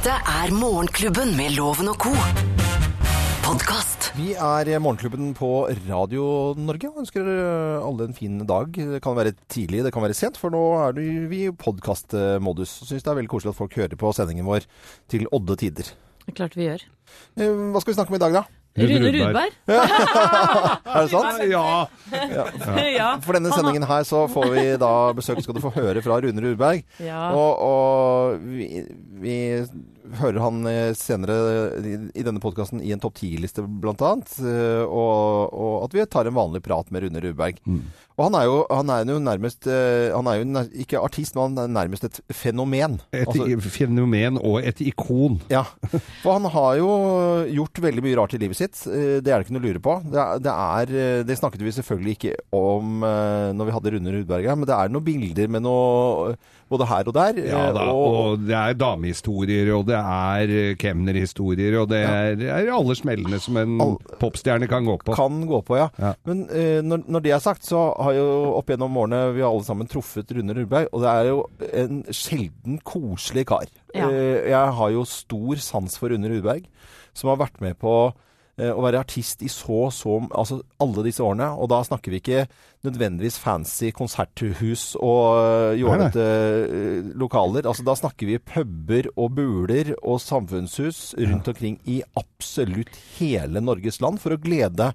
Dette er Morgenklubben med Loven og co. Podcast. Vi er Morgenklubben på Radio Norge og ønsker alle en fin dag. Det kan være tidlig, det kan være sent, for nå er vi i podkastmodus. Syns det er veldig koselig at folk hører på sendingen vår til odde tider. Det er klart vi gjør. Eh, Hva skal vi snakke om i dag, da? Rune Rudberg. Er det sant? Ja. ja. For denne sendingen her så får vi da besøk, skal du få høre fra Rune Rudberg. ja. Og, og vi, vi hører han eh, senere i, denne podkasten i en topp 10-liste, blant annet. eh, Og, og at vi tar en vanlig prat med Rune Rudberg. Og han er jo, han er jo nærmest eh, Han er jo ikke artist, men han er nærmest et fenomen. Et Altså, fenomen og et ikon. ja. For han har jo gjort veldig mye rart i livet sitt. Det er det ikke noe å lure på. Det, er, det, er, det snakket vi selvfølgelig ikke om når vi hadde Rune Rudberg her, men det er noen bilder med noe både her og der. Ja eh, da, og det er damehistorier, og det er eh, kemnerhistorier, og det er, er alle smellene som en All- popstjerne kan gå på. kan gå på, ja. Ja. Men eh, når, når det er sagt, så har jo opp gjennom årene vi har alle sammen truffet Rune Rudberg, og det er jo en sjelden koselig kar. Ja. Eh, jeg har jo stor sans for Rune Rudberg, som har vært med på å være artist i så så Altså alle disse årene. Og da snakker vi ikke nødvendigvis fancy konserthus og eh, jålete eh, lokaler. Altså da snakker vi puber og buler og samfunnshus rundt omkring i absolutt hele Norges land for å glede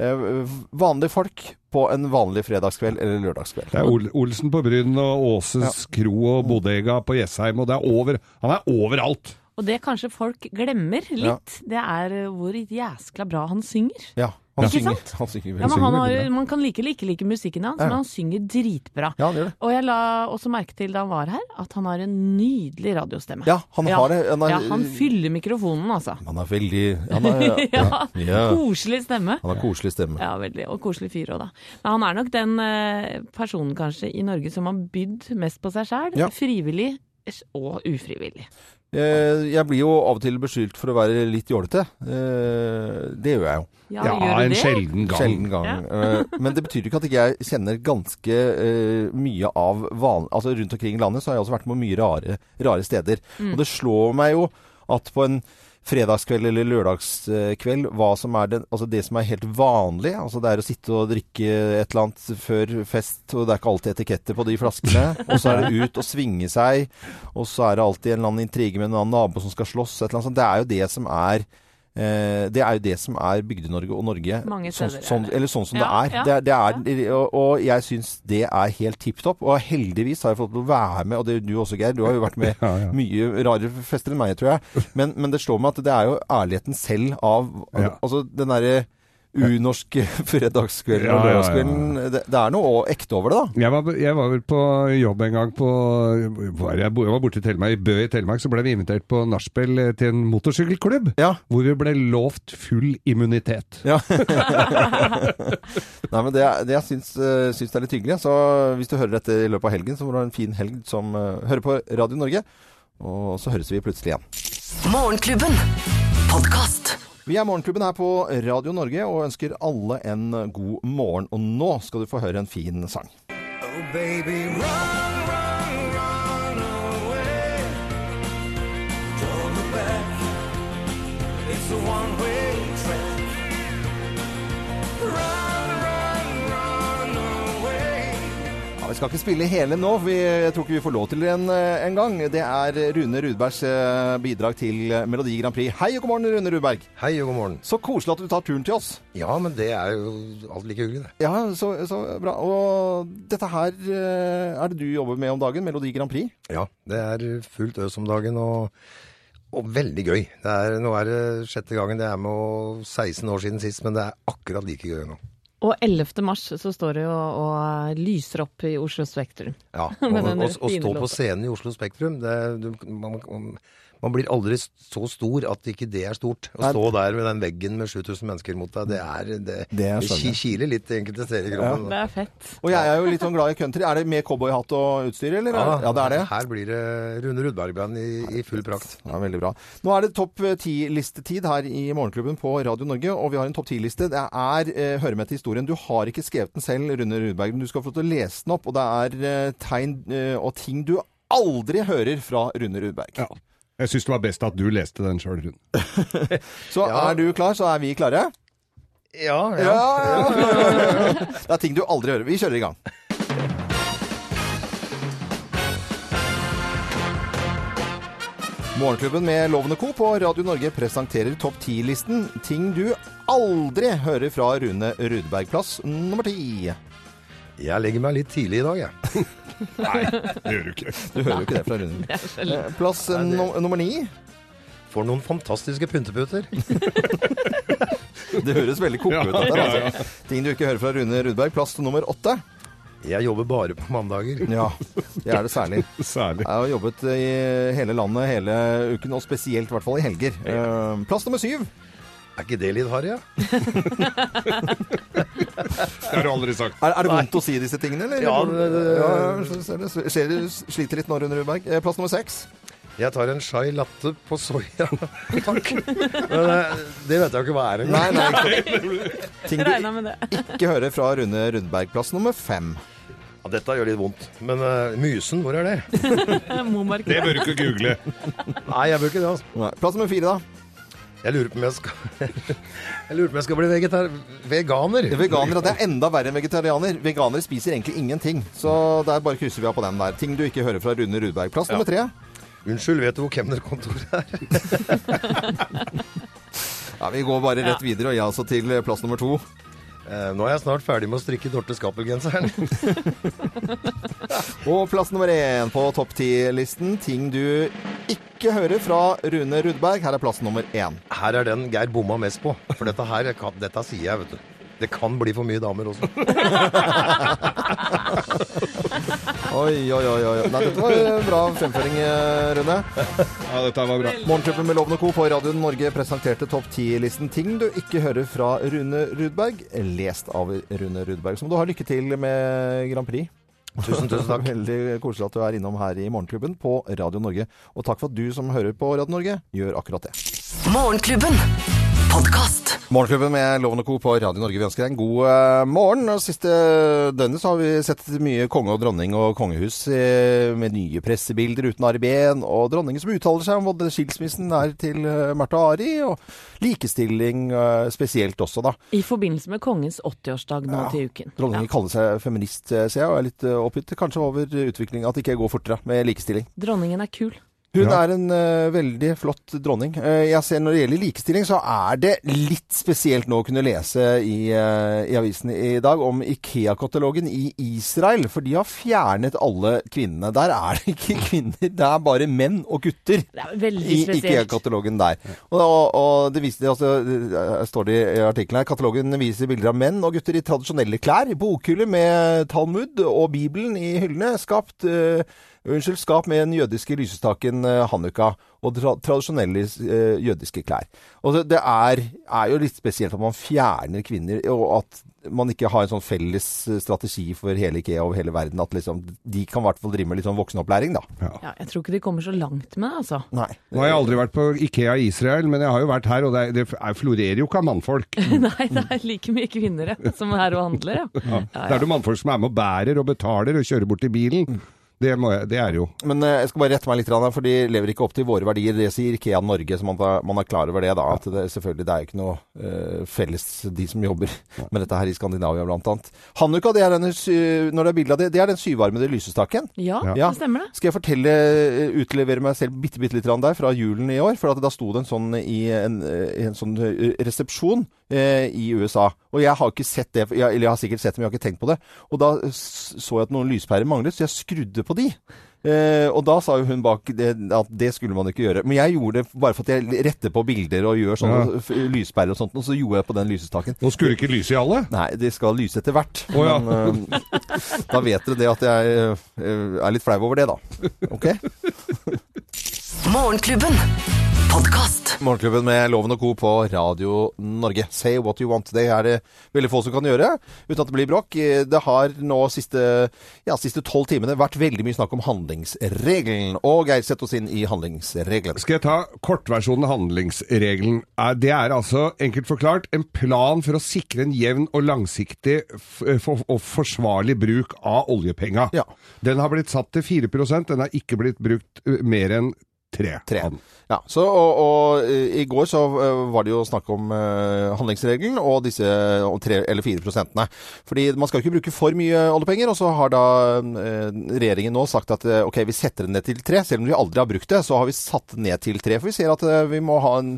eh, vanlige folk på en vanlig fredagskveld eller lørdagskveld. Det er Olsen på Bryn og Åses kro og Bodega på Jessheim, og det er over, han er overalt. Og det kanskje folk glemmer litt, det er eh, hvor jæskla bra han synger. Ja, han Ikke synger, sant? han synger Ja, veldig. men han har. Man kan like eller ikke like musikken hans, Ja. men han synger dritbra. Ja, han gjør det. Og jeg la også merke til da han var her, at han har en nydelig radiostemme. Ja, han har det. Han er- ja, han fyller mikrofonen, altså. Han er veldig Han er, ja, Ja, ja. Koselig stemme. Han har koselig stemme. Ja, veldig. Og koselig fyr òg, da. Men han er nok den eh, personen kanskje i Norge som har bydd mest på seg sjæl. Ja. Frivillig og ufrivillig. Eh, Jeg blir jo av og til beskyldt for å være litt jålete. Eh, Det gjør jeg jo. Ja, Ja, en det? sjelden gang. Sjelden gang. Ja. Men det betyr ikke at ikke jeg kjenner ganske eh, mye av van... Altså rundt omkring i landet så har jeg også vært på mye rare, rare steder. Mm. Og det slår meg jo at på en fredagskveld eller lørdagskveld, hva som er det, altså det som er helt vanlig, altså det er å sitte og drikke et eller annet før fest, og det er ikke alltid etiketter på de flaskene, og så er det ut og svinge seg, og så er det alltid en eller annen intrige med en annen nabo som skal slåss, et eller annet sånt. Det er jo det som er det er jo det som er Bygde-Norge og Norge. Mange sånn, sånn, eller sånn som Ja, det er. ja, det, er- det er og, og jeg syns det er helt tipp topp. Og heldigvis har jeg fått være med, og det er du også, Geir. Du har jo vært med Ja, ja. mye rarere fester enn meg, tror jeg. Men, men det slår meg at det er jo ærligheten selv av Ja. Altså den derre unorske fredagskvelden og lørdagskvelden. Det, det er noe ekte over det, da. Jeg var, jeg var vel på jobb en gang på var Jeg jeg var borte i Telemark, i Bø i Telemark, så ble vi invitert på nachspiel eh, til en motorsykkelklubb. Ja. Hvor vi ble lovt full immunitet. Ja. Nei, men det, det jeg syns, eh, syns det er litt hyggelig. Så hvis du hører dette i løpet av helgen, så må du ha en fin helg som eh, hører på Radio Norge. Og så høres vi plutselig igjen. Morgenklubben. Podkast. Vi er Morgenklubben her på Radio Norge og ønsker alle en god morgen. Og nå skal du få høre en fin sang. Oh, baby, run, vi skal ikke spille hele nå, for vi, jeg tror ikke vi får lov til det en, en gang. Det er Rune Rudbergs eh, bidrag til Melodi Grand Prix. Hei og god morgen, Rune Rudberg. Hei og god morgen. Så koselig at du tar turen til oss. Ja, men det er jo alt like hyggelig, det. Ja, så, så bra. Og dette her eh, er det du jobber med om dagen, Melodi Grand Prix? Ja, det er fullt øs om dagen og, og veldig gøy. Det er, nå er det sjette gangen. Det er med og 16 år siden sist, men det er akkurat like gøy nå. Og 11. mars så står det jo og lyser opp i Oslo Spektrum. Ja, og, og, og stå på scenen i Oslo Spektrum, det, du, man, man, man blir aldri så stor at ikke det er stort. Å Nei. stå der med den veggen med 7000 mennesker mot deg, det er det, Det er ki- kiler litt enkelte steder i kroppen. Det er fett. Og jeg er jo litt sånn glad i country. Er det med cowboyhatt og utstyr, eller? Ja, det er det. Her blir det Rune Rudberg-band i, i full prakt. Ja, veldig bra. Nå er det topp ti-listetid her i Morgenklubben på Radio Norge, og vi har en topp ti-liste. Det er eh, Høre med til historien. Du har ikke skrevet den selv, Rune Rudberg, men du skal få lov til å lese den opp. Og det er eh, tegn eh, og ting du aldri hører fra Rune Rudberg. Ja. Jeg syns det var best at du leste den sjøl, Rune. Så Ja. er du klar, så er vi klare. Ja, ja. Ja, ja. Det er ting du aldri hører. Vi kjører i gang. Morgenklubben med Lovende Co. på Radio Norge presenterer topp 10-listen ting du aldri hører fra Rune Rudberg. Plass nummer ti. Jeg legger meg litt tidlig i dag, jeg. Nei, det gjør du ikke. Du hører jo ikke det fra Rune. Eh, Plass eh, no nummer ni. For noen fantastiske pynteputer. Det høres veldig koko ut. Ja, ja, ja, altså. Ting du ikke hører fra Rune Rudberg. Plass nummer åtte. Jeg jobber bare på mandager. Ja, det er det særlig. Særlig. Jeg har jobbet i hele landet hele uken, og spesielt i hvert fall i helger. Eh, Plass nummer syv. Er ikke det litt harry, ja? Det har du aldri sagt. Er, er det vondt å si disse tingene, eller? Ja, det- det- ja, det- ser du sliter litt nå, Rune Rudberg. Eh, Plass nummer seks. Jeg tar en chai latte på soya. Takk. Men eh, det vet jeg jo ikke hva er engang. Nei, nei. Ting du ikke hører fra Rune Rundberg. Plass nummer fem. Ja, dette gjør litt vondt. Men uh, Mysen, hvor er det? Det bør du ikke google. Nei, jeg bør ikke det, altså. Plass nummer fire, da. Jeg lurer på om jeg skal Jeg lurer på om jeg skal bli vegetar... Veganer. Veganere. Det er enda verre enn vegetarianer. Veganere spiser egentlig ingenting. Så der bare krysser vi av på den der. Ting du ikke hører fra Rune Rudberg. Plass nummer tre. Unnskyld, vet du hvor kemnerkontoret er? Ja, Vi går bare rett videre, og jeg altså til plass nummer to. Eh, nå er jeg snart ferdig med å strikke Dorte Skappel-genseren. Og plass nummer én på topp ti-listen. Ting du ikke hører fra Rune Rudberg. Her er plass nummer én. Her er den Geir bomma mest på. For dette her, kan- dette sier jeg, vet du. Det kan bli for mye damer også. Oi, oi, oi. oi. Nei, dette var en bra fremføring, eh, Rune. Ja, dette var bra. Morgenklubben med Loven og Co. på Radio Norge presenterte topp ti-listen ting du ikke hører fra Rune Rudberg. Lest av Rune Rudberg. Som du har lykke til med Grand Prix. Tusen, tusen takk. Veldig koselig at du er innom her i Morgenklubben på Radio Norge. Og takk for at du som hører på Radio Norge, gjør akkurat det. Morgenklubben. Podkast. Morgenklubben med Loven og Co. på Radio Norge. Vi ønsker deg en god eh, morgen. Og Siste døgnet så har vi sett mye konge og dronning og kongehus eh, med nye pressebilder uten Ari Behn, og dronningen som uttaler seg om både skilsmissen er til eh, Märtha og Ari, og likestilling eh, spesielt også, da. I forbindelse med kongens 80-årsdag nå Ja. til uken. Dronningen kaller seg feminist, eh, ser jeg, og er litt eh, oppgitt kanskje over utviklingen, at det ikke går fortere med likestilling. Dronningen er kul. Hun Ja. er en uh, veldig flott dronning. Uh, jeg ser Når det gjelder likestilling, så er det litt spesielt nå å kunne lese i, uh, i avisen i dag om Ikea-katalogen i Israel. For de har fjernet alle kvinnene. Der er det ikke kvinner, det er bare menn og gutter. Det er I. IKEA-katalogen der. Og, og, og det viser, altså, står det i artikkelen her, katalogen viser bilder av menn og gutter i tradisjonelle klær, bokhyller med Talmud og Bibelen i hyllene, skapt Unnskyld, skap med den jødiske lysestaken eh, Hanukka og tra tradisjonelle eh, jødiske klær. Og det, det er, er jo litt spesielt at man fjerner kvinner, og at man ikke har en sånn felles eh, strategi for hele IKEA over hele verden. At liksom, de kan i hvert fall drive med litt sånn voksenopplæring, da. Ja, jeg tror ikke de kommer så langt med det, altså. Nei. Nå har jeg aldri vært på Ikea i Israel, men jeg har jo vært her, og det, er, det er, florerer jo ikke av mannfolk. Nei, det er like mye kvinner som er her og handler, ja. ja, Det er jo mannfolk som er med og bærer og betaler og kjører bort til bilen. Det, må jeg, det er jo Men eh, jeg skal bare rette meg litt, for de lever ikke opp til våre verdier. Det sier Ikea Norge, så man, er- man er klar over det. da, at det, selvfølgelig, det er jo ikke noe uh, felles, de som jobber med dette her i Skandinavia annet. Hanukka, det er, denne, når det er bilde av det, det er den syvarmede lysestaken. ja, Ja. det stemmer det. Skal jeg fortelle, eh, utlevere meg selv bitte, bitte litt der fra julen i år? For at da sto det en sånn i en, en sånn resepsjon eh, i USA. Og jeg har ikke sett det, jeg, eller jeg har sikkert sett det, men jeg har ikke tenkt på det. Og da så jeg at noen lyspærer manglet, så jeg skrudde på de. Eh, og da sa jo hun bak det, at det skulle man ikke gjøre. Men jeg gjorde det bare for at jeg retter på bilder og gjør sånne Ja. lyspærer og sånt, og så gjorde jeg på den lysestaken. Nå skulle det ikke lyse i alle. Nei, det skal lyse etter hvert. Oh, ja. Men eh, da vet dere det at jeg eh, er litt flau over det, da. Ok? Morgenklubben. Podkast. Morgenklubben med Loven og Co. på Radio Norge. Say what you want. Det er det veldig få som kan gjøre, uten at det blir bråk. Det har nå siste ja, siste tolv timene vært veldig mye snakk om handlingsregelen. Og Geir, sett oss inn i handlingsregelen. Skal jeg ta kortversjonen av handlingsregelen? Eh, Det er altså, enkelt forklart, en plan for å sikre en jevn og langsiktig og forsvarlig bruk av oljepenga. Ja. Den har blitt satt til 4% den har ikke blitt brukt eh, mer enn tre. Tre. Ja, så, og, og eh, i går så eh, var det jo snakk om uh, handlingsregelen og disse om tre eller fire prosentene. Fordi man skal ikke bruke for mye oljepenger, og så har da uh, regjeringen nå sagt at uh, ok, vi setter det ned til tre. Selv om vi aldri har brukt det, så har vi satt det ned til tre. For vi ser at vi må ha en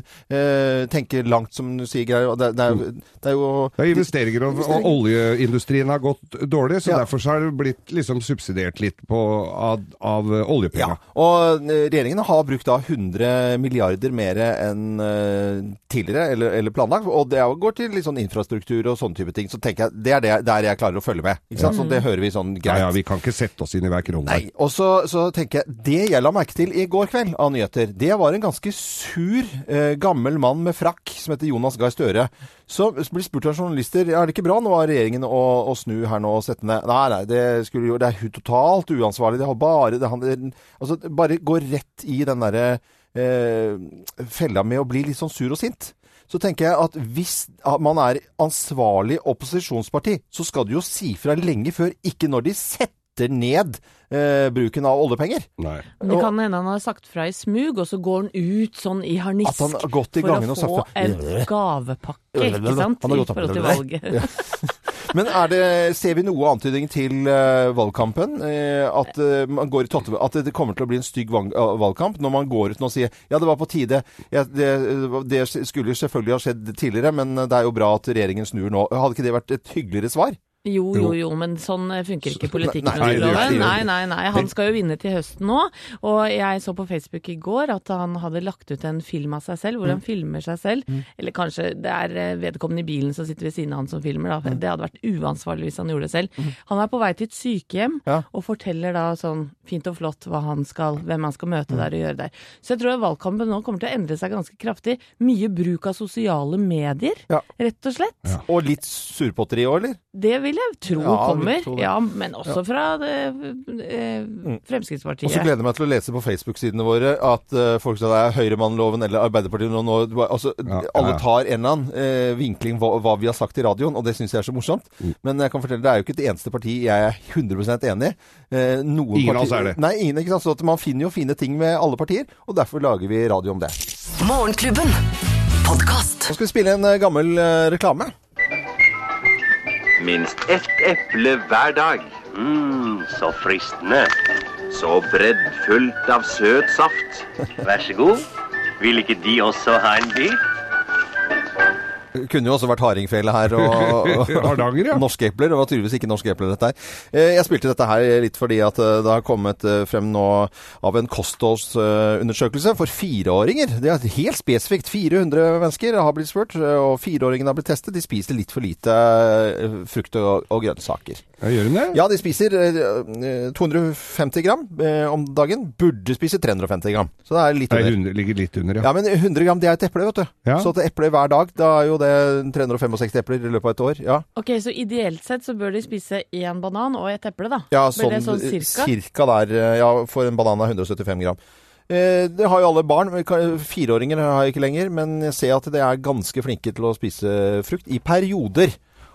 tenke langt, som du sier, og Det, det, er, det er jo Ja, investeringer og, og oljeindustrien har gått dårlig, så Ja. derfor så har det blitt liksom subsidiert litt på, av, av Ja, og regjeringen har brukt da 100 milliarder mer enn eh, tidligere, eller, eller planlagt. Og det går til litt sånn infrastruktur og sånne type ting. Så tenker jeg, det er det, der jeg klarer å følge med. Ikke sant? Så det hører vi sånn Ja, Nei, ja, vi kan ikke sette oss inn i hver krone. Nei, og så, så tenker jeg, Det jeg la merke til i går kveld av nyheter, det var en ganske sur eh, gammel mann med frakk som heter Jonas Gahr Støre. Så blir spurt av journalister er det ikke bra nå av regjeringen å, å snu her nå og sette ned Nei, nei, det, jo, det er totalt uansvarlig. Det har bare det, altså, bare gå rett i den derre eh, fella med å bli litt sånn sur og sint. Så tenker jeg at hvis man er ansvarlig opposisjonsparti, så skal du jo si fra lenge før, ikke når de setter ned eh, bruken av oljepenger. Nei. Men det kan hende han har sagt fra i smug, og så går han ut sånn i harnisk At han har gått i for gangen å og sagt få en gavepakke, ikke Han sant? har I forhold til valget. Men er det, ser vi noe antydning til uh, valgkampen? Uh, at, uh, man går i totte, at det kommer til å bli en stygg valg, valgkamp når man går ut nå og sier ja, det var på tide. Ja, det, det skulle selvfølgelig ha skjedd tidligere, men det er jo bra at regjeringen snur nå. Hadde ikke det vært et hyggeligere svar? Jo, jo, jo, men sånn eh, funker ikke politikken. Nei, Nei, nei, nei. Han skal jo vinne til høsten nå. Og jeg så på Facebook i går at han hadde lagt ut en film av seg selv, hvor Mm. han filmer seg selv. Eller kanskje det er eh, vedkommende i bilen som sitter ved siden av han som filmer, da. Mm. Det hadde vært uansvarlig hvis han gjorde det selv. Han er på vei til et sykehjem og forteller da sånn fint og flott hva han skal, hvem han skal Mm. møte der og gjøre der. Så jeg tror valgkampen nå kommer til å endre seg ganske kraftig. Mye bruk av sosiale medier, Ja. rett og slett. Og litt surpotteri òg, eller? Det vil jeg tro Ja, kommer. tro. Ja, men også fra det, eh, Fremskrittspartiet. Og så gleder jeg meg til å lese på Facebook-sidene våre at eh, folk sier det er Høyremannloven eller Arbeiderpartiet nå, nå altså, Ja, ja, Alle tar en eller annen eh, vinkling hva, hva vi har sagt i radioen, og det syns jeg er så morsomt. Mm. Men jeg kan fortelle, det er jo ikke et eneste parti jeg er 100 enig i. Eh, noen Ingen partier- er det. Nei, ingen, ikke sant? Så at man finner jo fine ting med alle partier, og derfor lager vi radio om det. Morgenklubben. Podcast. Nå skal vi spille en eh, gammel eh, reklame. Minst ett eple hver dag. Mm, så fristende. Så breddfullt av søt saft. Vær så god. Vil ikke De også ha en bit? Kunne jo også vært hardingfele her og, og, Hardanger, ja. norske epler. Det var tydeligvis ikke norske epler, dette her. Eh, Jeg spilte dette her litt fordi at eh, det har kommet eh, frem nå av en kostholdsundersøkelse for fireåringer. Det er helt spesifikt. 400 mennesker har blitt spurt, og fireåringene har blitt testet. De spiser litt for lite frukt og, og grønnsaker. Ja, gjør de det? Ja, de spiser eh, 250 gram om dagen. Burde spise 350 gram. Så det er litt er under. Det ligger litt under, ja. Ja, men 100 gram, det er et eple, vet du. Ja. Så et eple hver dag, da er jo det 365 epler i løpet av et år. Ja, Ok, så ideelt sett så bør de spise én banan og et eple, da? ja sånn, det sånn cirka? cirka der. eh, Ja, for en banan er 175 gram. Eh, det har jo alle barn. Fireåringer har jeg ikke lenger, men jeg ser at de er ganske flinke til å spise frukt i perioder.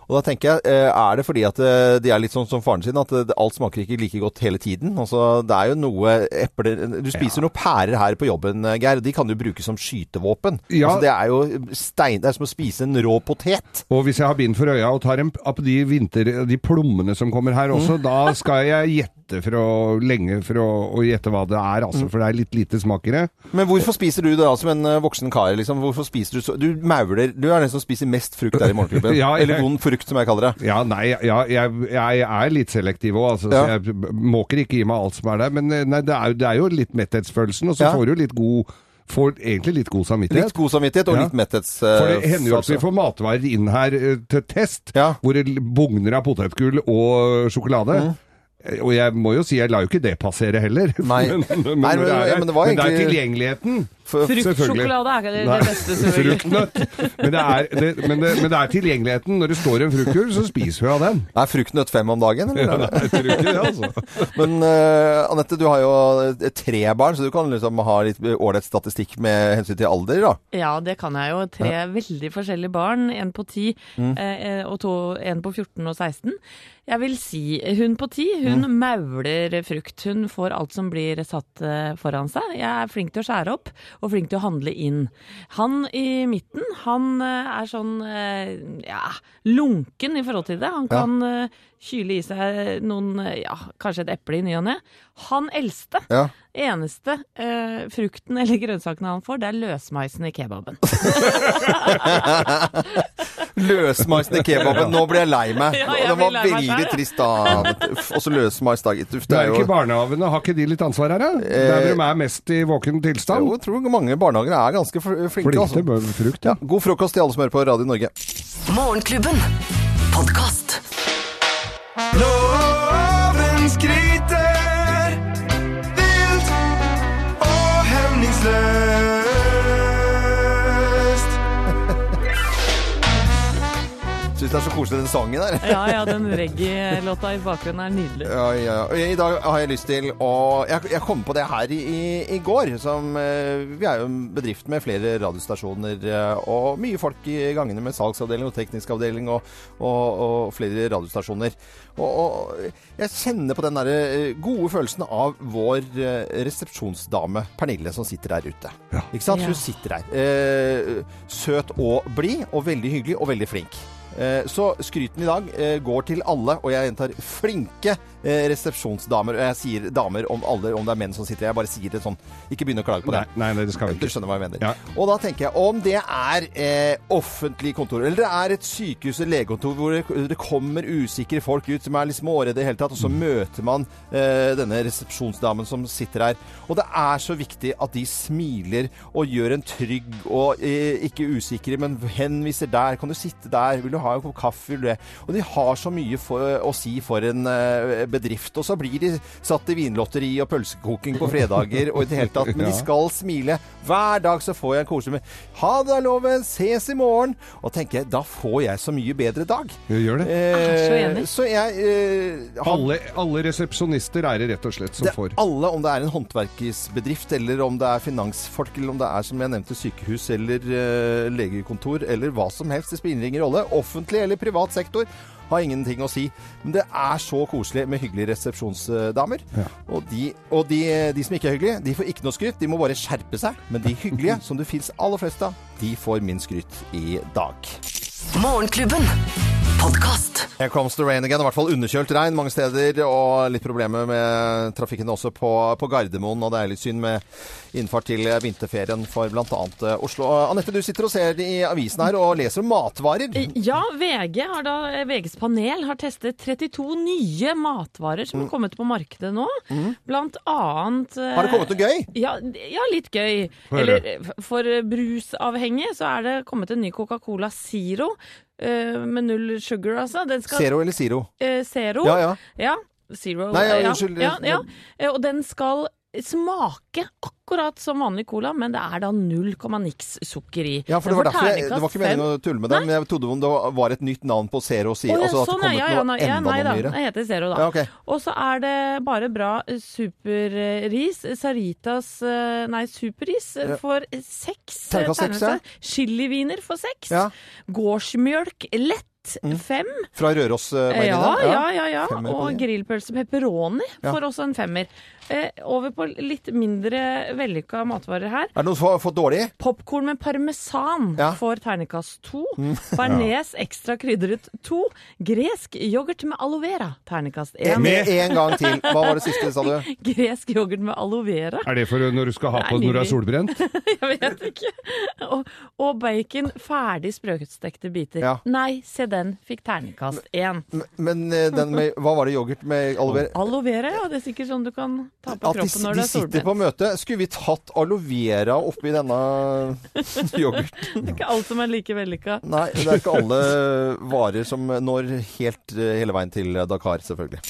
Og da tenker jeg, eh, er det fordi at eh, de er litt sånn som faren sin, at eh, alt smaker ikke like godt hele tiden? Altså, det er jo noe epler Du spiser noen pærer her på jobben, Geir, Geir. De kan du bruke som skytevåpen. Ja. Altså, det er jo stein... Det er som å spise en rå potet. Og hvis jeg har bind for øya og tar en av de vinter... De plommene som kommer her Mm. også, da skal jeg gjette for å, lenge for å, å gjette hva det er, Mm. altså. For det er litt lite smak i det. Men hvorfor spiser du det da som en voksen kar? Liksom? Hvorfor spiser Du så Du mauler Du er den som spiser mest frukt der i Morgenklubben. Ja, Eller vond frukt, som jeg kaller det. Ja, nei, ja, jeg, jeg er litt selektiv òg, altså. Ja. Så jeg måker ikke i meg alt som er der. Men eh, nei, det, er, det er jo litt metthetsfølelsen, og så får du litt god Får egentlig litt god samvittighet. Litt god samvittighet og litt metthets... For det hender jo at vi får matvarer inn her uh, til test, Ja. hvor det bugner av potetgull og sjokolade. Mm. Eh, Og jeg må jo si, jeg lar jo ikke det passere heller. Nei. men, men, Nei, men- det er, men det var det er egentlig- tilgjengeligheten. Fruktsjokolade er ikke det, det beste. Fruktnøtt. Men det, er, det, men, det, men det er tilgjengeligheten. Når det står en fruktkurv, så spiser vi av den. Er fruktnøtt fem om dagen, eller? Jeg tror ikke det, altså. Men uh, Anette, du har jo eh, tre barn, så du kan liksom ha litt ålreit statistikk med hensyn til alder, da. Ja, det kan jeg jo. Tre veldig forskjellige barn. En på ti, Mm. eh, og to, en på 14 og 16. Jeg vil si hun på ti. hun Mm. mauler frukt. Hun får alt som blir satt eh, foran seg. Jeg er flink til å skjære opp, og flink til å handle inn. Han i midten, han eh, er sånn eh, ja, lunken i forhold til det. Han kan ja. kyle i seg noen, ja, kanskje et eple i ny og ne. Han eldste, Ja. eneste eh, frukten eller grønnsakene han får, det er løsmaisen i kebaben. Løsmaisen i kebaben. Nå blir jeg lei meg. Ja, jeg det var lei veldig trist da. vet du. Uff, Og så løsmais, da, gitt. Uff, Det er jo ikke barnehagene, har ikke de litt ansvar her, da? Der de er mest i våken tilstand? jo, jeg tror mange barnehager er ganske flinke. Flinke Altså. frukt, Ja, ja. god frokost til alle som hører på Radio Norge. Morgenklubben. Podkast. Det er så koselig den sangen der. Ja, ja, den reggae-låta i bakgrunnen er nydelig. Ja, ja. ja. I dag har jeg lyst til å Jeg, jeg kom på det her i, i, i går. Som, eh, vi er jo en bedrift med flere radiostasjoner eh, og mye folk i gangene med salgsavdeling og teknisk avdeling og, og, og flere radiostasjoner. Og, og jeg kjenner på den der eh, gode følelsen av vår resepsjonsdame Pernille som sitter der ute. Ikke sant? Ja. Hun sitter der. Eh, søt og blid og veldig hyggelig og veldig flink. Eh, Så skryten i dag eh, går til alle, og jeg gjentar flinke resepsjonsdamer. Og jeg sier damer om alle, om det er menn som sitter her. Jeg bare sier det sånn. Ikke begynn å klage på det. Nei, nei, det skal vi Du skjønner hva jeg mener. Ja. Og da tenker jeg, om det er eh, offentlig kontor, eller det er et sykehus eller legekontor hvor det, det kommer usikre folk ut som er litt småredde i det hele tatt, og så møter man eh, denne resepsjonsdamen som sitter her. Og det er så viktig at de smiler og gjør en trygg og eh, ikke usikre, men henviser der. Kan du sitte der? Vil du ha en kopp kaffe? Vil du det? Og de har så mye for, å si for en eh, bedrift. Og så blir de satt i vinlotteri og pølsekoking på fredager og i det hele tatt. Men de skal smile. Hver dag så får jeg en koselig med 'Ha det, loven. Ses i morgen'. Og tenker jeg, da får jeg så mye bedre dag. Vi gjør det. er så enig. så jeg eh, har Alle, alle resepsjonister er det rett og slett som det, får. alle, om det er en håndverkersbedrift, eller om det er finansfolk, eller om det er som jeg nevnte sykehus eller eh, legekontor, eller hva som helst, det spiller ingen rolle. Offentlig eller privat sektor har ingenting å si. Men det er så koselig med hyggelige resepsjonsdamer. Og, de, og de, de som ikke er hyggelige, de får ikke noe skryt, de må bare skjerpe seg. Men de hyggelige, som det fins aller flest av, de får min skryt i dag. Morgenklubben. Podkast. Here comes the rain again. I hvert fall underkjølt regn mange steder, og litt problemer med trafikken også på, på Gardermoen. Og det er litt synd med innfart til vinterferien for bl.a. Oslo. Anette, du sitter og ser i avisen her og leser om matvarer. Ja, VG har da, VGs panel har testet 32 nye matvarer som har kommet på markedet nå. Blant annet eh, Har det kommet noe gøy? Ja, ja litt gøy. Eller eh, for brusavhengige så er det kommet en ny Coca-Cola Zero. Eh, med null sugar, altså. Den skal Zero eller Zero? Uh, Zero. Ja, ja. Ja, Zero. Nei, ja, ja, unnskyld. Ja, ja. Eh, Og den skal smake akkurat som vanlig cola, men det er da null komma niks sukker i. Ja, for det var derfor jeg, det var ikke meningen å tulle med det, men jeg trodde om det var et nytt navn på Zero si, Oh, ja, altså det sånn, ja, ja, nei, ja, nei da. jeg Det heter Zero, da. Ja, okay. Og så er det bare bra eh, superris. Saritas eh, Nei, superris eh, for seks. eh, Terningkast seks, ja. Chiliviner for seks. Gårdsmjølk lett fem. Fra Rørosmeieriet? Ja, ja, ja. ja. Og grillpølse pepperoni Ja. får også en femmer. Eh, over på litt mindre vellykka matvarer her. Er det noe for, for dårlig? Popkorn med parmesan Ja. får terningkast to. Bearnés ekstra krydret to. Gresk yoghurt med aloe vera, terningkast én. Med en gang til. Hva var det siste, sa du? Gresk yoghurt med aloe vera. Er det for når du skal ha Nei, på når du er solbrent? Jeg vet ikke. Og, og bacon ferdig sprøstekte biter. Ja. Nei, se den fikk terningkast én. Men- Men eh, den med, hva var det yoghurt med aloe vera? Aloe vera, ja. Det er sikkert sånn du kan ta på kroppen de, når de du er sitter på møte. Skulle vi tatt aloe vera oppi denne yoghurten? Det er ikke alt som er like vellykka. Nei, det er ikke alle varer som når helt eh, hele veien til Dakar, selvfølgelig.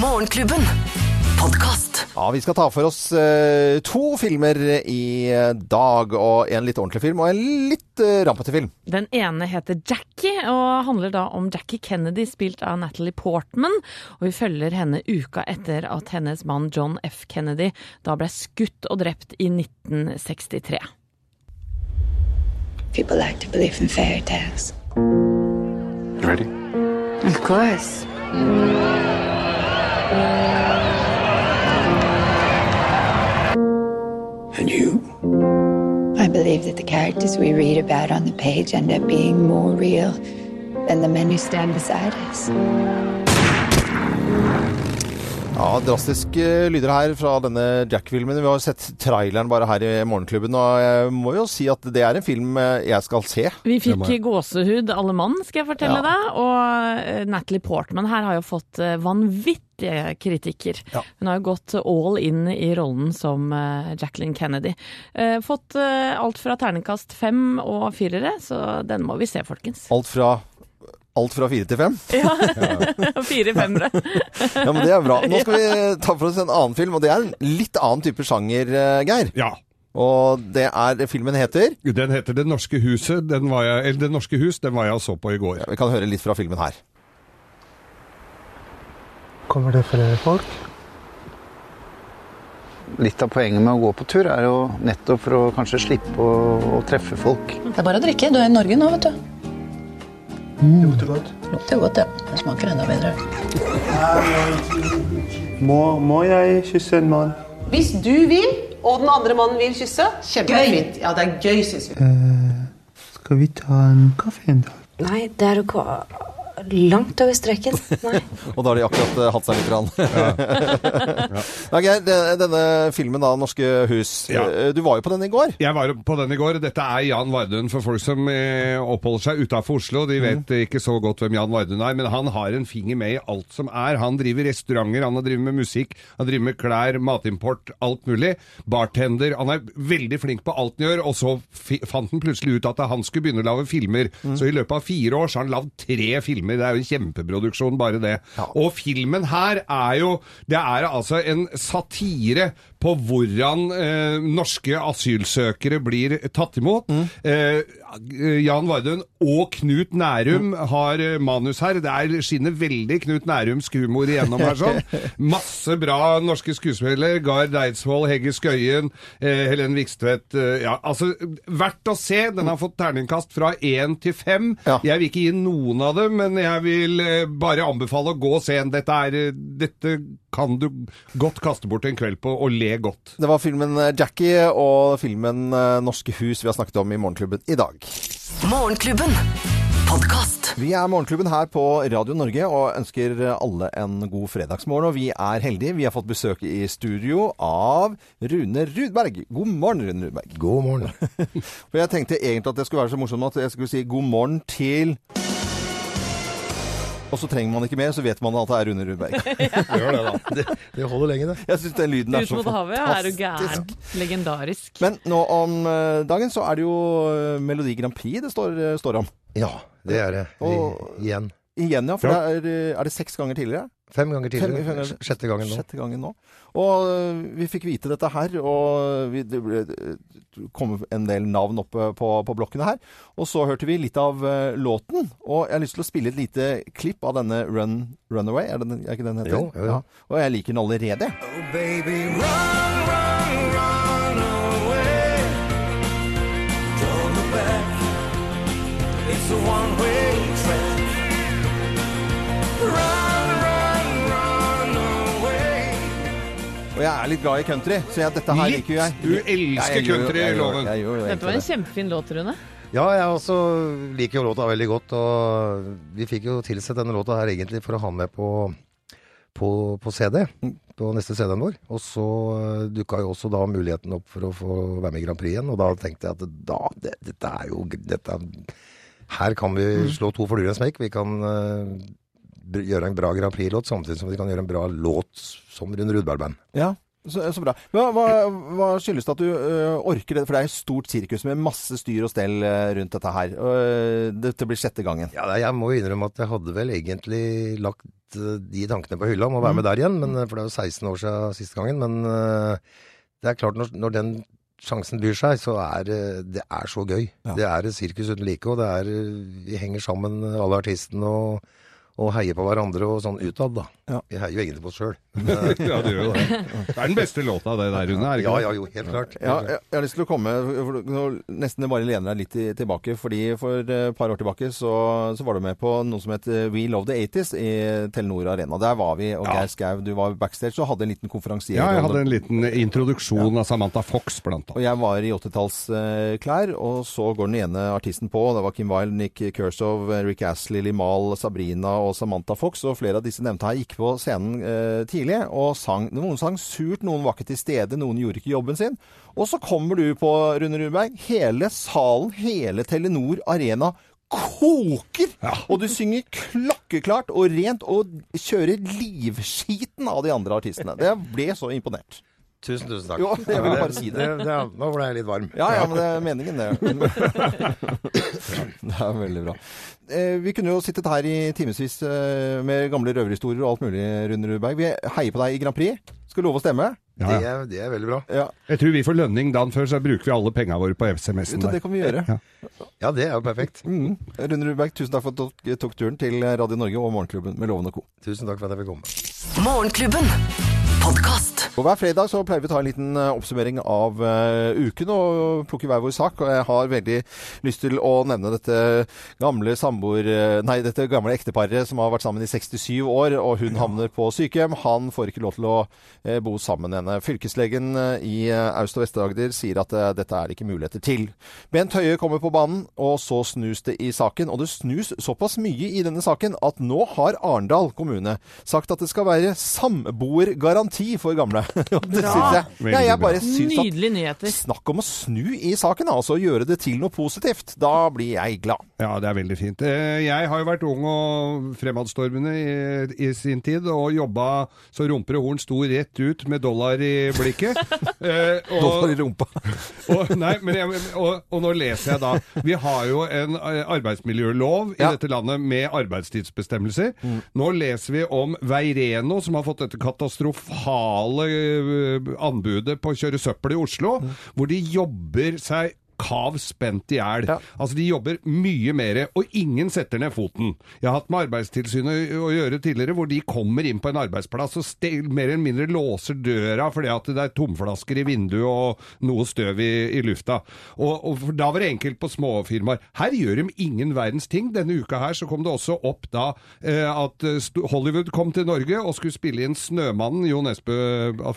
Morgenklubben. Podkast. Ja, vi skal ta for oss eh, to filmer i dag, og en litt ordentlig film, og en litt uh, rampete film. Den ene heter Jackie, og handler da om Jackie Kennedy, spilt av Natalie Portman. Og vi følger henne uka etter at hennes mann John F. Kennedy da ble skutt og drept i 1963. People like to believe in fairy tales. You ready? Of course. And you? I believe that the characters we read about on the page end up being more real than the men who stand beside us. Ja, drastiske lyder her fra denne Jack-filmen. Vi har sett traileren bare her i Morgenklubben, og jeg må jo si at det er en film eh, jeg skal se. Vi fikk gåsehud alle mann, skal jeg fortelle Ja. deg. Og eh, Natalie Portman her har jo fått eh, kritikker. Ja. Hun har jo gått all in i rollen som eh, Jacqueline Kennedy. Eh, Fått eh, alt fra terningkast fem og firere, så den må vi se, folkens. Alt fra, alt fra fire til fem. Fire femmere. Ja, men det er bra. Nå skal vi ta for oss en annen film, og det er en litt annen type sjanger, Geir. Ja. Og det er Filmen heter Den heter Det norske huset. Den var jeg, eller Det norske hus, den var jeg og så på i går. ja, Vi kan høre litt fra filmen her. Kommer det flere folk? Litt av poenget med å gå på tur er jo nettopp for å kanskje slippe å, å treffe folk. Det er bare å drikke. Du er i Norge nå, vet du. Det lukter godt. Lukter godt, ja. Det smaker enda bedre. Må, må jeg kysse en mann? Hvis du vil, og den andre mannen vil kysse, kjempefint. Ja, det er gøy, syns vi. Skal vi ta en kaffe en dag? Nei, det er ok. Langt over streken. Nei. Og da har de akkurat uh, hatt seg litt. Grann. ja, Geir, det- denne filmen da, 'Norske hus'. Ja. eh, Du var jo på den i går. Jeg var på den i går. Dette er Jan Vardun for folk som eh, oppholder seg utafor Oslo. De vet Mm. ikke så godt hvem Jan Vardun er, men han har en finger med i alt som er. Han driver restauranter, han har driver med musikk, han driver med klær, matimport, alt mulig. Bartender. Han er veldig flink på alt han gjør, og så fi fant han plutselig ut at han skulle begynne å lage filmer. Mm. Så i løpet av fire år så har han lagd tre filmer. Det er jo en kjempeproduksjon, bare det. Og filmen her er jo Det er altså en satire på hvordan eh, norske asylsøkere blir tatt imot. Eh, Jan Vardøen og Knut Nærum har eh, manus her. Det er, skinner veldig Knut Nærums humor igjennom her. sånn. Masse bra norske skuespillere. Gard Eidsvoll, Hegge Skøyen, eh, Helen Vikstvedt. Eh, ja, altså, verdt å se. Den har fått terningkast fra én til fem. Jeg vil ikke gi noen av dem, men jeg vil eh, bare anbefale å gå og se en. Dette, er, dette kan du godt kaste bort en kveld på og le godt. Det var filmen eh, 'Jackie' og filmen eh, 'Norske hus' vi har snakket om i Morgenklubben i dag. Morgenklubben. Podcast. Vi er Morgenklubben her på Radio Norge og ønsker alle en god fredagsmorgen. Og vi er heldige. Vi har fått besøk i studio av Rune Rudberg. God morgen, Rune Rudberg. God morgen. For jeg tenkte egentlig at det skulle være så morsomt at jeg skulle si god morgen til og så trenger man ikke mer, så vet man at det er Rune Rudberg. Gjør det, da. Det, det holder lenge, det. Jeg syns den lyden er Ut så mot havet er jo fantastisk. gæren. Legendarisk. Men nå om eh, dagen så er det jo eh, Melodi Grand Prix det står, eh, står om. Ja, det er det. Og- igjen. Igjen, ja. For Ja. det er, er det seks ganger tidligere? Fem ganger tidligere. Fem ganger- Sjette gangen nå. Sjette gangen nå. Og øh, vi fikk vite dette her, og vi, det ble, kom en del navn oppe på, på blokkene her. Og så hørte vi litt av øh, låten, og jeg har lyst til å spille et lite klipp av denne Run, Runaway. Er, det, er ikke den heter? Jo, jo, jo. Og jeg liker den allerede. Oh, Baby, run, run, run away. Don't look back. It's a one-way track. Og jeg er litt glad i country, så jeg, dette her Litt? liker jo jeg. Du elsker Ja, jeg country, jeg gjør- Loven. jeg gjør jo Dette var en kjempefin låt, Rune. Ja, jeg også liker jo låta veldig godt, og vi fikk jo tilsett denne låta her egentlig for å ha med på, på, på CD, på neste CD-en vår. Og så uh, dukka jo også da muligheten opp for å få være med i Grand Prix igjen, og da tenkte jeg at da, det, dette er jo dette, Her kan vi slå to fluer i en smekk. Vi kan uh, br- gjøre en bra Grand Prix-låt samtidig som de kan gjøre en bra låt som Rune Rudberg-band. Ja. Så, så bra. Hva, hva, hva skyldes det at du ø, orker det? For det er et stort sirkus med masse styr og stell rundt dette her. Og, dette blir sjette gangen. Ja, jeg må innrømme at jeg hadde vel egentlig lagt eh, de tankene på hylla om å være Mm. med der igjen, men, for det er jo 16 år siden siste gangen. Men eh, det er klart, når, når den sjansen byr seg, så er det er så gøy. Det er et sirkus uten like, og det er Vi henger sammen, alle artistene, og, og heier på hverandre og sånn utad, da. Vi heier jo egentlig på oss sjøl. Ja, det gjør jo det. Det er den beste låta det der, Rune. er det ikke Ja, ja, jo, helt klart. Ja, jeg, jeg har lyst til å komme Nesten bare lene deg litt tilbake. fordi For et par år tilbake så, så var du med på noe som het eh, We Love the 80s i Telenor Arena. Der var vi, og. Geir Skau, du var backstage og hadde en liten konferansier. Ja, jeg hadde en liten introduksjon av Samantha Fox, blant annet. Og jeg var i 80-tallsklær, og så går den ene artisten på. Det var Kim Wilde, Nick Kershaw, Rick Astley, Limal, Sabrina og Samantha Fox. Og flere av disse nevnte her gikk på scenen eh, tidlig og sang. Noen sang surt, noen var ikke til stede, noen gjorde ikke jobben sin. Og så kommer du på, Rune Rudberg. Hele salen, hele Telenor Arena koker! Og du synger klokkeklart og rent og kjører livskiten av de andre artistene. Det ble så imponert. Tusen, tusen takk. Jo, jeg ville bare si det. det, det nå ble jeg litt varm. Ja, ja, men det er meningen, det. det er veldig bra. Eh, Vi kunne jo sittet her i timevis eh, med gamle røverhistorier og alt mulig, Rune Rudberg. Vi heier på deg i Grand Prix. Skal love å stemme? Ja, Det, er, det er veldig bra. Ja, Jeg tror vi får lønning dagen før, så bruker vi alle pengene våre på SMS-en det kan vi gjøre. Ja. Ja, det er jo perfekt. Mm. Rune Rudberg, tusen takk for at du tok turen til Radio Norge og Morgenklubben med Loven og Co. Tusen takk for at jeg fikk komme. Morgenklubben. Podkast. Og hver fredag så pleier vi å ta en liten eh, oppsummering av uh, uken og plukke hver vår sak. Og jeg har veldig lyst til å nevne dette gamle samboer... eh, Nei, dette gamle ekteparet som har vært sammen i 67 år, og hun havner på sykehjem. Han får ikke lov til å uh, bo sammen med henne. Fylkeslegen i Aust- og Vest-Agder sier at uh, dette er det ikke muligheter til. Bent Høie kommer på banen, og så snus det i saken. Og det snus såpass mye i denne saken at nå har Arendal kommune sagt at det skal være samboergaranti for gamle. Det syns jeg. Ja, jeg bare syns at Nydelige nyheter. Snakk om å snu i saken, altså. Gjøre det til noe positivt. Da blir jeg glad. Ja, det er veldig fint. Eh, Jeg har jo vært ung og fremadstormende i, i sin tid, og jobba så rumper og horn sto rett ut med dollar i blikket. Eh, og, Dollar i rumpa. og, nei, men jeg, og, og nå leser jeg da Vi har jo en eh, arbeidsmiljølov i Ja. dette landet med arbeidstidsbestemmelser. Nå leser vi om Veireno, som har fått dette katastrofale eh, anbudet på å kjøre søppel i Oslo, hvor de jobber seg kav spent i hjel. Ja. Altså, de jobber mye mer, og ingen setter ned foten. Jeg har hatt med Arbeidstilsynet å gjøre tidligere, hvor de kommer inn på en arbeidsplass og stel, mer eller mindre låser døra fordi at det er tomflasker i vinduet og noe støv i, i lufta. Og, og da var det enkelt på småfirmaer. Her gjør de ingen verdens ting. Denne uka her så kom det også opp da eh, at eh, Hollywood kom til Norge og skulle spille inn 'Snømannen', Jo Nesbø,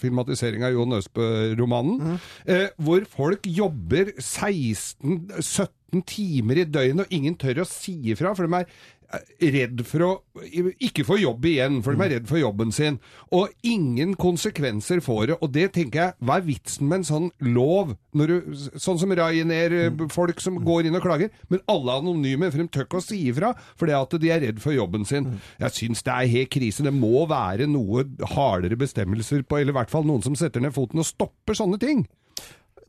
filmatisering av Jo Nesbø-romanen, eh, hvor folk jobber 16-17 timer i døgnet, og ingen tør å si ifra, for de er eh, redd for å ikke få jobb igjen, for de er redd for jobben sin. Og ingen konsekvenser får det. Og det tenker jeg, hva er vitsen med en sånn lov? Når du, sånn som Ryanair, eh, folk som går inn og klager, men alle er anonyme, for de tør ikke å si ifra, fordi at de er redd for jobben sin. Jeg syns det er helt krise. Det må være noe hardere bestemmelser på, eller i hvert fall noen som setter ned foten og stopper sånne ting.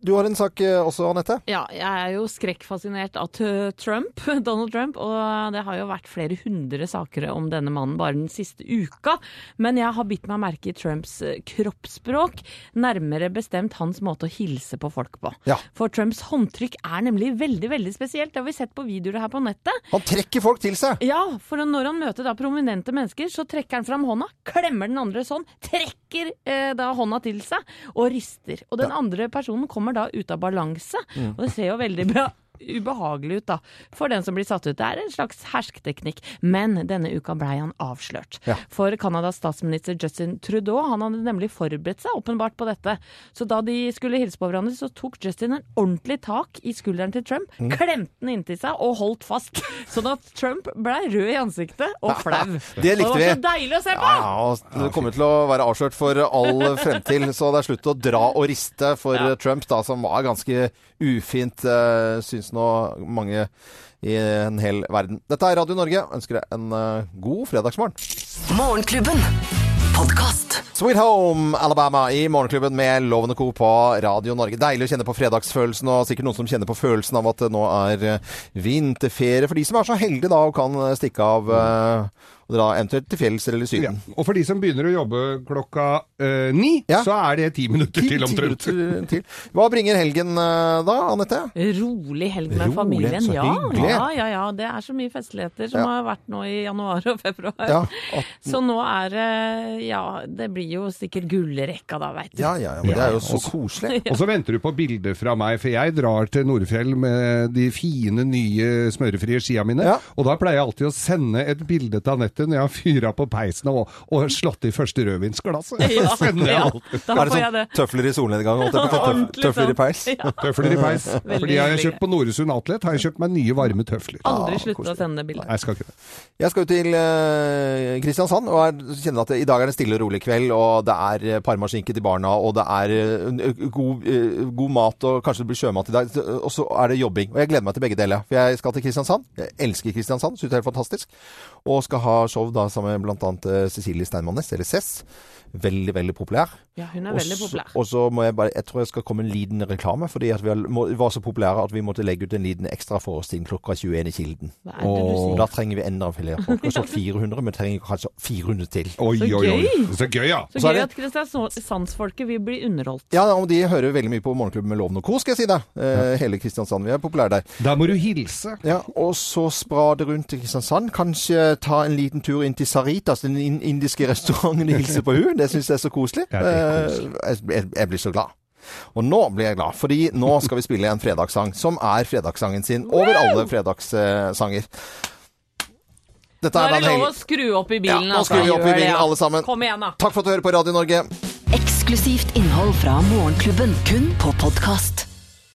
Du har en sak eh, også, Anette. Ja, jeg er jo skrekkfascinert av Trump, Donald Trump, og det har jo vært flere hundre saker om denne mannen bare den siste uka. Men jeg har bitt meg merke i Trumps eh, kroppsspråk, nærmere bestemt hans måte å hilse på folk på. Ja. For Trumps håndtrykk er nemlig veldig, veldig spesielt. Det har vi sett på videoer her på nettet. Han trekker folk til seg. Ja, for når han møter da prominente mennesker, så trekker han fram hånda, klemmer den andre sånn, trekker eh, da hånda til seg og rister. Og den andre personen kommer da ut av balanse, Mm. og det ser jo veldig bra ubehagelig ut da, for den som blir satt ut. Det er en slags hersketeknikk. Men denne uka blei han avslørt. Ja. For Canadas statsminister Justin Trudeau, han hadde nemlig forberedt seg åpenbart på dette. Så da de skulle hilse på hverandre, så tok Justin en ordentlig tak i skulderen til Trump, Mm. klemte den inntil seg og holdt fast. Sånn at Trump blei rød i ansiktet og flau. Det likte vi. det var så deilig å se på! Ja, og det kommer til å være avslørt for all fremtid, så det er slutt å dra og riste for Ja. Trump, da, som var ganske ufint, uh, syns nå mange i en hel verden. Dette er Radio Norge. Ønsker deg en eh, god fredagsmorgen. Morgenklubben. Podkast. Sweet Home Alabama i Morgenklubben med Lovende og Co. på Radio Norge. Deilig å kjenne på fredagsfølelsen, og sikkert noen som kjenner på følelsen av at det nå er eh, vinterferie. For de som er så heldige da og kan eh, stikke av eh, og dra eventuelt til fjells eller Syden. Og for de som begynner å jobbe klokka øh, ni, så er det ti minutter til omtrent. Ti minutter til. Hva bringer helgen øh, da, Anette? Rolig helg med Rolig, familien, så ja. ja. Ja, ja, Det er så mye festligheter som Ja. har vært nå i januar og februar. Ja, Så nå er det Ja, det blir jo sikkert gullrekka da, veit du. Ja, ja, ja, men det er jo så koselig. Og så venter du på bilder fra meg, for jeg drar til Nordfjell med de fine, nye smørefrie skia mine. Og da pleier jeg alltid å sende et bilde til Anette når jeg har fyra på peisen og, og slått i første rødvinsglasset. Ja, ja. alltid. Da får jeg det. Tøfler i solnedgang? Tøf- Tøfler i sånn. peis? Ja. Tøfler i peis. Veldig Fordi jeg har kjøpt på Noresund Outlet har jeg kjøpt meg nye varme tøfler. Aldri slutte å sende bilder. Jeg skal ikke det. Jeg skal ut til eh, Kristiansand og er, kjenner at i dag er det stille og rolig kveld. Og det er eh, parmaskinke til barna, og det er eh, god, eh, god mat, og kanskje det blir sjømat i dag. Og så er det jobbing. Og jeg gleder meg til begge deler. For jeg skal til Kristiansand. Jeg elsker Kristiansand. Syns det er helt fantastisk. Og skal ha show da sammen med bl.a. Cecilie Steinmannes, eller Cess. Veldig, veldig populær. Ja, hun er også, veldig populær. Og så må jeg bare Jeg tror jeg skal komme en liten reklame, fordi at vi var så populære at vi måtte legge ut en liten ekstra forestilling klokka 21 i Kilden. Og da trenger vi enda flere folk. Vi har solgt 400, men trenger kanskje 400 til. Oi, oi, oi. Så gøy, ja. Så Så gøy det- at Kristiansandsfolket vil bli underholdt. Ja, og de hører veldig mye på Morgenklubben med Loven og Co, skal jeg si deg. Eh, hele Kristiansand. Vi er populære der. Da må du hilse. Ja, og så sprade rundt til Kristiansand. Kanskje ta en liten tur inn til Saritas, den indiske restauranten, og hilse på hun. Det syns jeg er så koselig. Ja, det er Eh, jeg, jeg, jeg blir så glad. Og nå blir jeg glad, fordi nå skal vi spille en fredagssang som er fredagssangen sin over alle fredagssanger. Dette Nå er det lov å skru opp i bilen. Ja, nå altså. skrur vi opp i bilen, alle sammen. Kom igjen, da. Takk for at du hører på Radio Norge. Eksklusivt innhold fra Morgenklubben, kun på podkast.